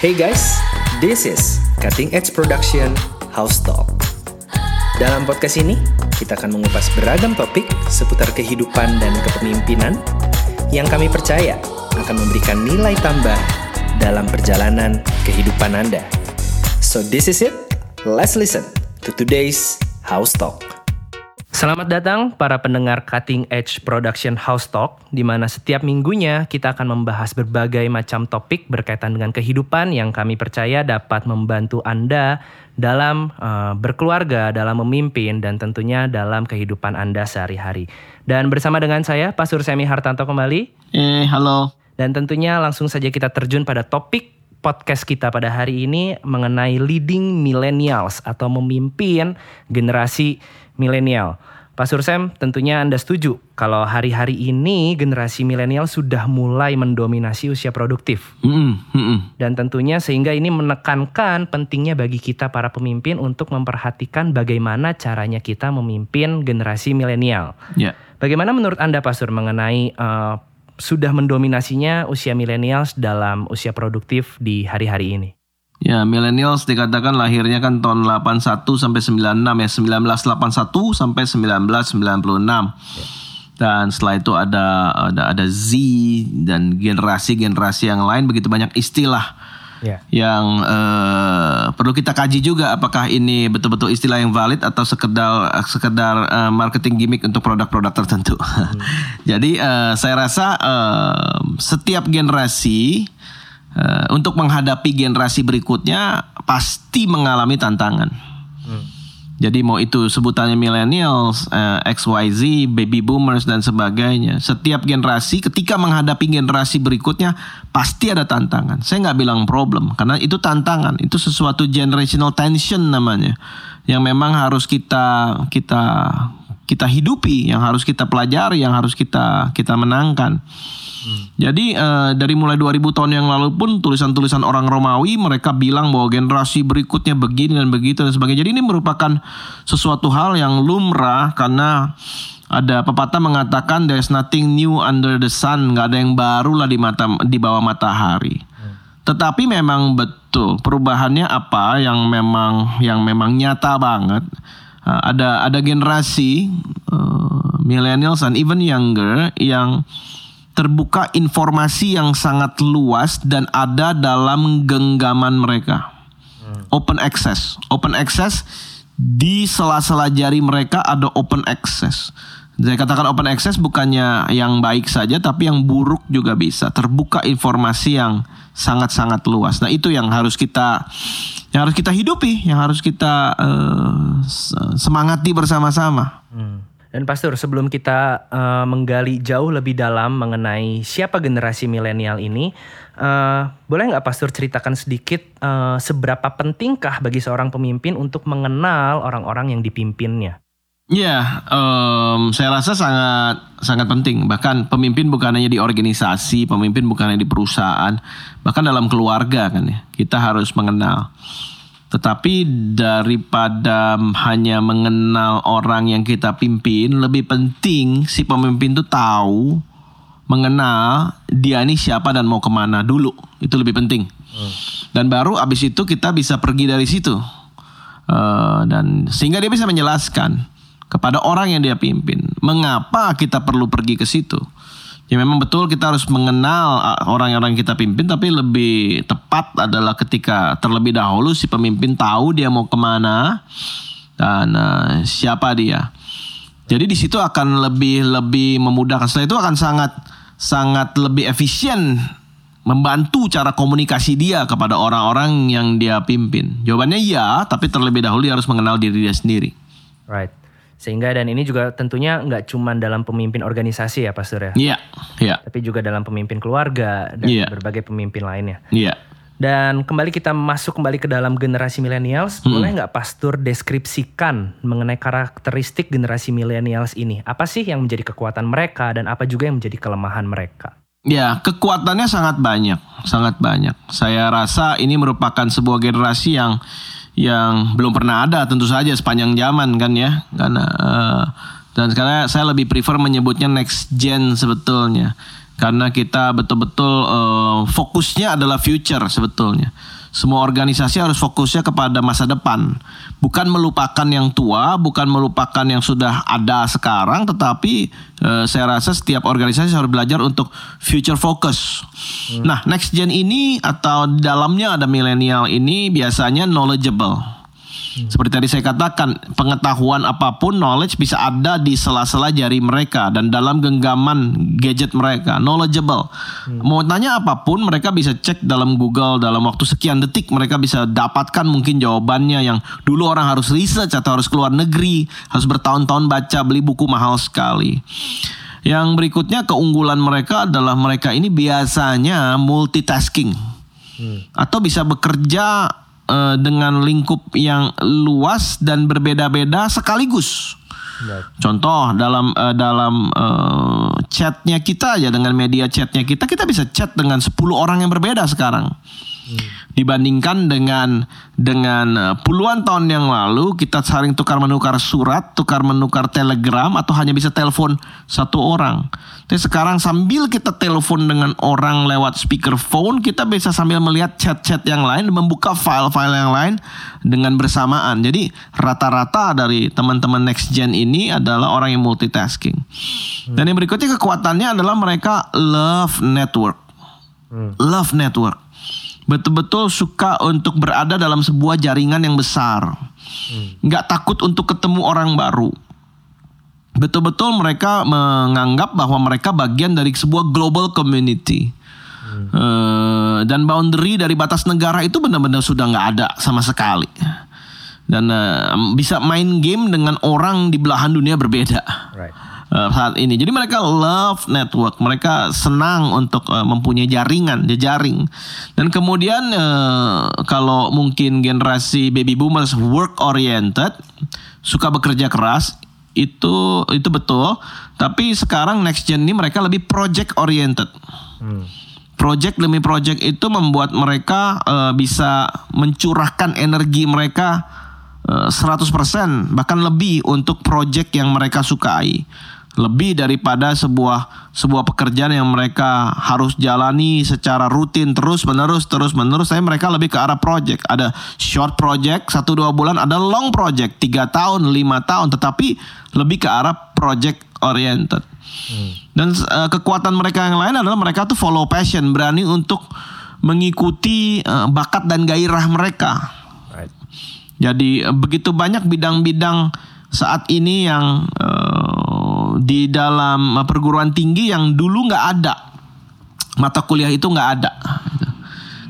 Hey guys, this is Cutting Edge Production House Talk. Dalam podcast ini, kita akan mengupas beragam topik seputar kehidupan dan kepemimpinan yang kami percaya akan memberikan nilai tambah dalam perjalanan kehidupan Anda. So this is it. Let's listen to today's House Talk. Selamat datang para pendengar Cutting Edge Production House Talk, di mana setiap minggunya kita akan membahas berbagai macam topik berkaitan dengan kehidupan yang kami percaya dapat membantu Anda dalam uh, berkeluarga, dalam memimpin, dan tentunya dalam kehidupan Anda sehari-hari. Dan bersama dengan saya, Pastor Semi Hartanto kembali. Eh, halo. Dan tentunya langsung saja kita terjun pada topik podcast kita pada hari ini mengenai leading millennials atau memimpin generasi milenial. Pak Sursem, tentunya Anda setuju kalau hari-hari ini generasi milenial sudah mulai mendominasi usia produktif. Mm, mm, Dan tentunya sehingga ini menekankan pentingnya bagi kita para pemimpin untuk memperhatikan bagaimana caranya kita memimpin generasi milenial. Ya. Bagaimana menurut Anda Pak Sur mengenai uh, sudah mendominasinya usia milenials dalam usia produktif di hari-hari ini? Ya, millennials dikatakan lahirnya kan tahun 81 sampai 96 ya, 1981 sampai 1996. Dan setelah itu ada ada ada Z dan generasi-generasi yang lain begitu banyak istilah Ya. yang eh, perlu kita kaji juga apakah ini betul-betul istilah yang valid atau sekedar sekedar eh, marketing gimmick untuk produk-produk tertentu. Jadi eh, saya rasa eh, setiap generasi eh, untuk menghadapi generasi berikutnya pasti mengalami tantangan. Jadi mau itu sebutannya millennials, eh, XYZ, baby boomers dan sebagainya. Setiap generasi ketika menghadapi generasi berikutnya pasti ada tantangan. Saya nggak bilang problem karena itu tantangan. Itu sesuatu generational tension namanya. Yang memang harus kita kita kita hidupi, yang harus kita pelajari, yang harus kita kita menangkan. Jadi eh, dari mulai 2000 tahun yang lalu pun tulisan-tulisan orang Romawi mereka bilang bahwa generasi berikutnya begini dan begitu dan sebagainya. Jadi ini merupakan sesuatu hal yang lumrah karena ada pepatah mengatakan there's nothing new under the sun, nggak ada yang baru lah di mata di bawah matahari. Tetapi memang betul perubahannya apa yang memang yang memang nyata banget. Uh, ada ada generasi uh, millennials and even younger yang terbuka informasi yang sangat luas dan ada dalam genggaman mereka. Open access, open access di sela-sela jari mereka ada open access. Saya katakan open access bukannya yang baik saja tapi yang buruk juga bisa. Terbuka informasi yang sangat-sangat luas. Nah, itu yang harus kita yang harus kita hidupi, yang harus kita se- semangati bersama-sama. Hmm. Dan Pastor, sebelum kita uh, menggali jauh lebih dalam mengenai siapa generasi milenial ini, uh, boleh nggak Pastor ceritakan sedikit uh, seberapa pentingkah bagi seorang pemimpin untuk mengenal orang-orang yang dipimpinnya? Ya, em, saya rasa sangat sangat penting. Bahkan pemimpin bukan hanya di organisasi, pemimpin bukan hanya di perusahaan, bahkan dalam keluarga kan ya. Kita harus mengenal. Tetapi daripada hanya mengenal orang yang kita pimpin, lebih penting si pemimpin itu tahu, mengenal dia ini siapa dan mau ke mana dulu. Itu lebih penting. Dan baru abis itu kita bisa pergi dari situ. Eh, dan sehingga dia bisa menjelaskan kepada orang yang dia pimpin mengapa kita perlu pergi ke situ. Ya memang betul kita harus mengenal uh, orang-orang kita pimpin tapi lebih tepat adalah ketika terlebih dahulu si pemimpin tahu dia mau ke mana dan uh, siapa dia. Jadi di situ akan lebih lebih memudahkan. Setelah itu akan sangat sangat lebih efisien membantu cara komunikasi dia kepada orang-orang yang dia pimpin. Jawabannya iya, tapi terlebih dahulu dia harus mengenal diri dia sendiri. Right. Sehingga dan ini juga tentunya nggak cuma dalam pemimpin organisasi ya Pastor ya, Iya, iya, tapi juga dalam pemimpin keluarga dan Iya. berbagai pemimpin lainnya. iya. Dan kembali kita masuk kembali ke dalam generasi millennials, boleh nggak Pastor deskripsikan mengenai karakteristik generasi millennials ini? Apa sih yang menjadi kekuatan mereka dan apa juga yang menjadi kelemahan mereka? Ya, kekuatannya sangat banyak, sangat banyak. Saya rasa ini merupakan sebuah generasi yang yang belum pernah ada tentu saja sepanjang zaman kan ya. Karena eh, dan sekarang saya lebih prefer menyebutnya next gen sebetulnya. karena kita betul-betul uh, fokusnya adalah future sebetulnya. Semua organisasi harus fokusnya kepada masa depan, bukan melupakan yang tua, bukan melupakan yang sudah ada sekarang, tetapi uh, saya rasa setiap organisasi harus belajar untuk future focus. Hmm. Nah, next gen ini atau dalamnya ada milenial ini biasanya knowledgeable seperti tadi saya katakan, pengetahuan apa pun knowledge bisa ada di sela-sela jari mereka dan dalam genggaman gadget mereka, knowledgeable. Hmm. Mau tanya apa pun mereka bisa cek dalam Google dalam waktu sekian detik mereka bisa dapatkan mungkin jawabannya yang dulu orang harus research atau harus keluar negeri, harus bertahun-tahun baca beli buku mahal sekali. Yang berikutnya keunggulan mereka adalah mereka ini biasanya multitasking. Hmm. Atau bisa bekerja uh, dengan lingkup yang luas dan berbeda-beda sekaligus. Contoh dalam uh, dalam uh, chatnya kita ya dengan media chatnya kita kita bisa chat dengan 10 orang yang berbeda sekarang. Hmm. Dibandingkan dengan dengan puluhan tahun yang lalu kita saling tukar menukar surat, tukar menukar telegram atau hanya bisa telepon satu orang. Tapi sekarang sambil kita telepon dengan orang lewat speakerphone, kita bisa sambil melihat chat-chat yang lain, membuka file-file yang lain dengan bersamaan. Jadi rata-rata dari teman-teman next gen ini adalah orang yang multitasking. Hmm. Dan yang berikutnya kekuatannya adalah mereka love network. Hmm. Love network. Betul-betul suka untuk berada dalam sebuah jaringan yang besar. Hmm. Nggak takut untuk ketemu orang baru betul-betul mereka menganggap bahwa mereka bagian dari sebuah global community. Hmm. Uh, dan boundary dari batas negara itu benar-benar sudah nggak ada sama sekali. Dan uh, bisa main game dengan orang di belahan dunia berbeda. Right. Uh, saat ini. Jadi mereka love network, mereka senang untuk uh, mempunyai jaringan, jejaring. Dan kemudian uh, kalau mungkin generasi baby boomers work oriented, suka bekerja keras, itu itu betul tapi sekarang next gen ini mereka lebih project oriented hmm. project demi project itu membuat mereka uh, bisa mencurahkan energi mereka uh, eh, 100% bahkan lebih untuk project yang mereka sukai lebih daripada sebuah sebuah pekerjaan yang mereka harus jalani secara rutin terus menerus terus menerus. Saya mereka lebih ke arah project. Ada short project satu dua bulan. Ada long project tiga tahun lima tahun. Tetapi lebih ke arah project oriented. Hmm. dan uh, kekuatan mereka yang lain adalah mereka tuh follow passion berani untuk mengikuti uh, bakat dan gairah mereka. Right. jadi uh, begitu banyak bidang-bidang saat ini yang uh, di dalam perguruan tinggi yang dulu nggak ada mata kuliah itu nggak ada.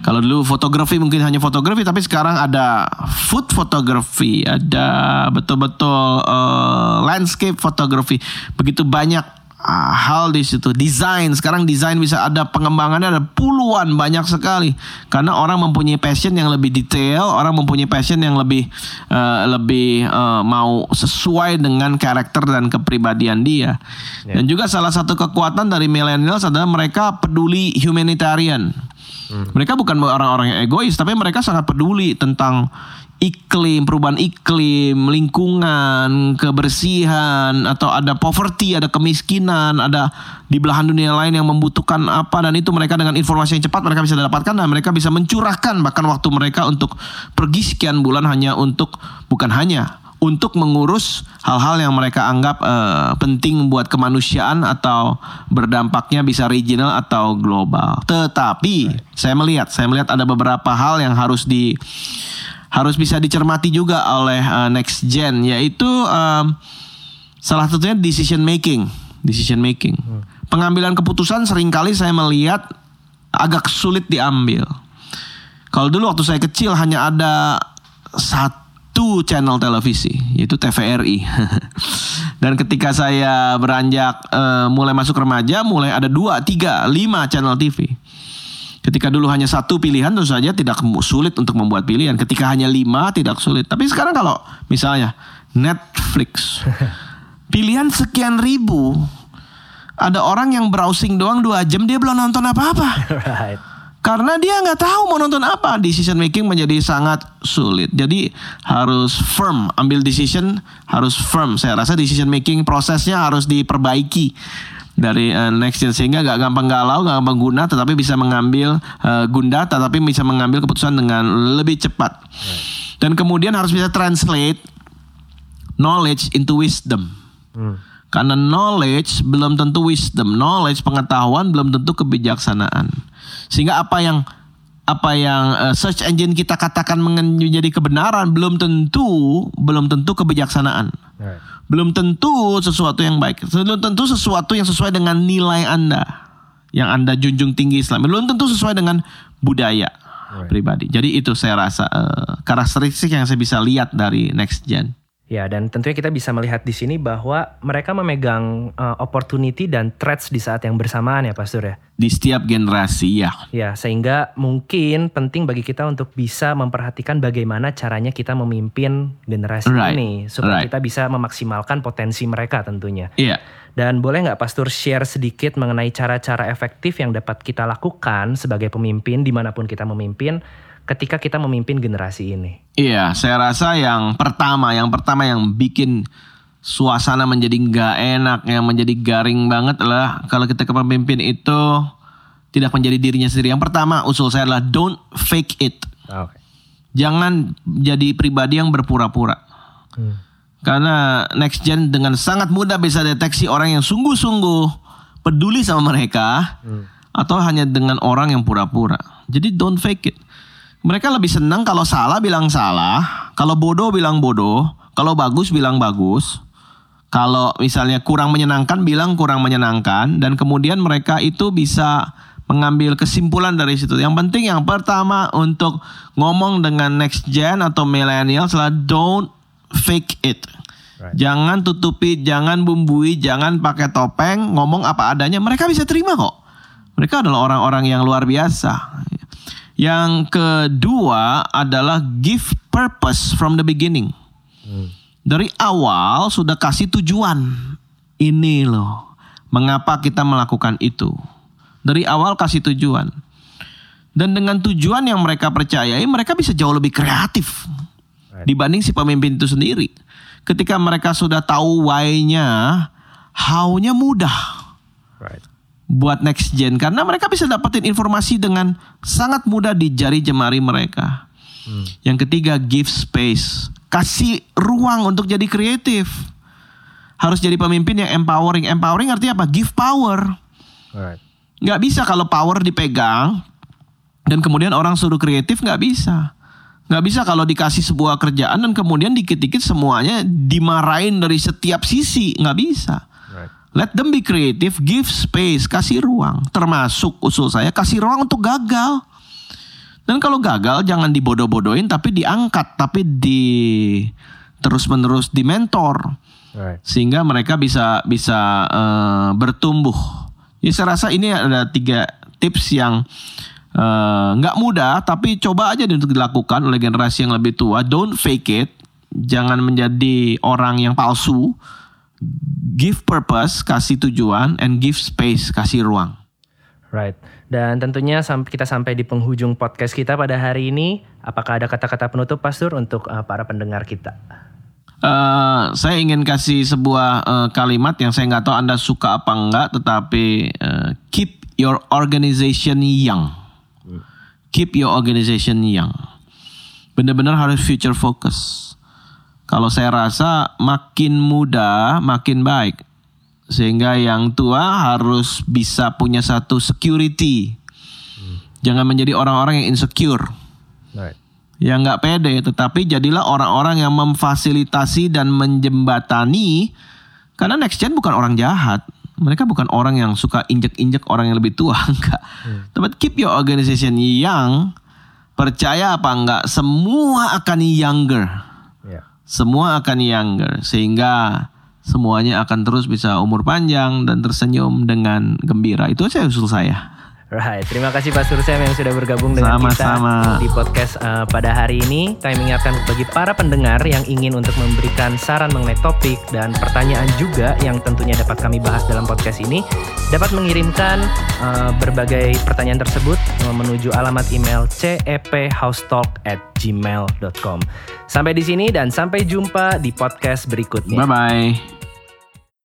Kalau dulu fotografi mungkin hanya fotografi, tapi sekarang ada food photography, ada betul-betul uh, landscape photography. Begitu banyak uh, hal di situ. Desain sekarang desain bisa ada pengembangannya ada puluhan banyak sekali karena orang mempunyai passion yang lebih detail, orang mempunyai passion yang lebih uh, lebih uh, mau sesuai dengan karakter dan kepribadian dia. Yeah. Dan juga salah satu kekuatan dari millennials adalah mereka peduli humanitarian. Hmm. Mereka bukan orang-orang yang egois, tapi mereka sangat peduli tentang iklim, perubahan iklim, lingkungan, kebersihan, atau ada poverty, ada kemiskinan, ada di belahan dunia lain yang membutuhkan apa dan itu mereka dengan informasi yang cepat mereka bisa dapatkan dan mereka bisa mencurahkan bahkan waktu mereka untuk pergi sekian bulan hanya untuk bukan hanya untuk mengurus hal-hal yang mereka anggap uh, penting buat kemanusiaan atau berdampaknya bisa regional atau global. Tetapi saya melihat, saya melihat ada beberapa hal yang harus di harus bisa dicermati juga oleh uh, next gen yaitu um, salah satunya decision making decision making. Pengambilan keputusan sering kali saya melihat agak sulit diambil. Kalau dulu waktu saya kecil hanya ada satu channel televisi yaitu TVRI dan ketika saya beranjak uh, mulai masuk remaja mulai ada dua tiga lima channel TV Ketika dulu hanya satu pilihan tentu saja tidak sulit untuk membuat pilihan. Ketika hanya lima tidak sulit. Tapi sekarang kalau misalnya Netflix, pilihan sekian ribu, ada orang yang browsing doang dua jam dia belum nonton apa-apa. right. Karena dia nggak tahu mau nonton apa, decision making menjadi sangat sulit. Jadi harus firm, ambil decision harus firm. Saya rasa decision making prosesnya harus diperbaiki dari uh, next gen sehingga gak gampang galau, gak gampang guna, tetapi bisa mengambil uh, gunda, tetapi bisa mengambil keputusan dengan lebih cepat. Dan kemudian harus bisa translate knowledge into wisdom. Hmm. Karena knowledge belum tentu wisdom, knowledge pengetahuan belum tentu kebijaksanaan. Sehingga apa yang apa yang uh, search engine kita katakan menjadi kebenaran belum tentu belum tentu kebijaksanaan. Right. Belum tentu sesuatu yang baik. Belum tentu sesuatu yang sesuai dengan nilai Anda yang Anda junjung tinggi Islam. Belum tentu sesuai dengan budaya right. pribadi. Jadi itu saya rasa uh, karakteristik yang saya bisa lihat dari next gen. Ya, dan tentunya kita bisa melihat di sini bahwa mereka memegang uh, opportunity dan threats di saat yang bersamaan ya, Pastor ya. Di setiap generasi ya. Ya, sehingga mungkin penting bagi kita untuk bisa memperhatikan bagaimana caranya kita memimpin generasi right. ini supaya right. kita bisa memaksimalkan potensi mereka tentunya. Iya. Yeah. Dan boleh nggak Pastor share sedikit mengenai cara-cara efektif yang dapat kita lakukan sebagai pemimpin di mana pun kita memimpin ketika kita memimpin generasi ini? Iya, saya rasa yang pertama, yang pertama yang bikin suasana menjadi nggak enak, yang menjadi garing banget adalah kalau kita ke pemimpin itu tidak menjadi dirinya sendiri. Yang pertama usul saya adalah don't fake it. Okay. Jangan jadi pribadi yang berpura-pura. Hmm. Karena next gen dengan sangat mudah bisa deteksi orang yang sungguh-sungguh peduli sama mereka hmm. atau hanya dengan orang yang pura-pura. Jadi don't fake it. Mereka lebih senang kalau salah bilang salah, kalau bodoh bilang bodoh, kalau bagus bilang bagus. Kalau misalnya kurang menyenangkan bilang kurang menyenangkan dan kemudian mereka itu bisa mengambil kesimpulan dari situ. Yang penting yang pertama untuk ngomong dengan next gen atau millennial adalah don't fake it. Right. Jangan tutupi, jangan bumbui, jangan pakai topeng, ngomong apa adanya. Mereka bisa terima kok. Mereka adalah orang-orang yang luar biasa. Yang kedua adalah give purpose from the beginning. Hmm. Dari awal sudah kasih tujuan. Ini loh, mengapa kita melakukan itu. Dari awal kasih tujuan. Dan dengan tujuan yang mereka percayai, mereka bisa jauh lebih kreatif dibanding si pemimpin itu sendiri. Ketika mereka sudah tahu why-nya, how-nya mudah. Right buat next gen karena mereka bisa dapetin informasi dengan sangat mudah di jari jemari mereka. Hmm. Yang ketiga give space, kasih ruang untuk jadi kreatif. Harus jadi pemimpin yang empowering. Empowering artinya apa? Give power. Right. Gak bisa kalau power dipegang dan kemudian orang suruh kreatif nggak bisa. Nggak bisa kalau dikasih sebuah kerjaan dan kemudian dikit-dikit semuanya dimarahin dari setiap sisi. Nggak bisa. Let them be creative, give space, kasih ruang. Termasuk usul saya kasih ruang untuk gagal. Dan kalau gagal jangan dibodoh-bodohin tapi diangkat, tapi di terus-menerus di mentor. Right. Sehingga mereka bisa bisa uh, bertumbuh. Ya saya rasa ini ada tiga tips yang eh, nggak uh, mudah tapi coba aja untuk dilakukan oleh generasi yang lebih tua. Don't fake it. Jangan menjadi orang yang palsu give purpose, kasih tujuan, and give space, kasih ruang. Right. Dan tentunya kita sampai di penghujung podcast kita pada hari ini. Apakah ada kata-kata penutup, Pastor, untuk uh, para pendengar kita? Uh, saya ingin kasih sebuah uh, kalimat yang saya nggak tahu anda suka apa enggak, tetapi uh, keep your organization young. Keep your organization young. Benar-benar harus future focus kalau saya rasa makin muda makin baik. Sehingga yang tua harus bisa punya satu security. Hmm. Jangan menjadi orang-orang yang insecure. Right. Yang nggak pede, tetapi jadilah orang-orang yang memfasilitasi dan menjembatani. Karena next gen bukan orang jahat. Mereka bukan orang yang suka injek-injek orang yang lebih tua, enggak. Hmm. Tapi keep your organization young. Percaya apa enggak, semua akan younger semua akan younger sehingga semuanya akan terus bisa umur panjang dan tersenyum dengan gembira. Itu aja usul saya. Right, terima kasih Pak Sursem yang sudah bergabung dengan Sama -sama. kita di podcast uh, pada hari ini. Kami mengingatkan bagi para pendengar yang ingin untuk memberikan saran mengenai topik dan pertanyaan juga yang tentunya dapat kami bahas dalam podcast ini, dapat mengirimkan uh, berbagai pertanyaan tersebut menuju alamat email cephousetalk@gmail.com. Sampai di sini dan sampai jumpa di podcast berikutnya. Bye bye.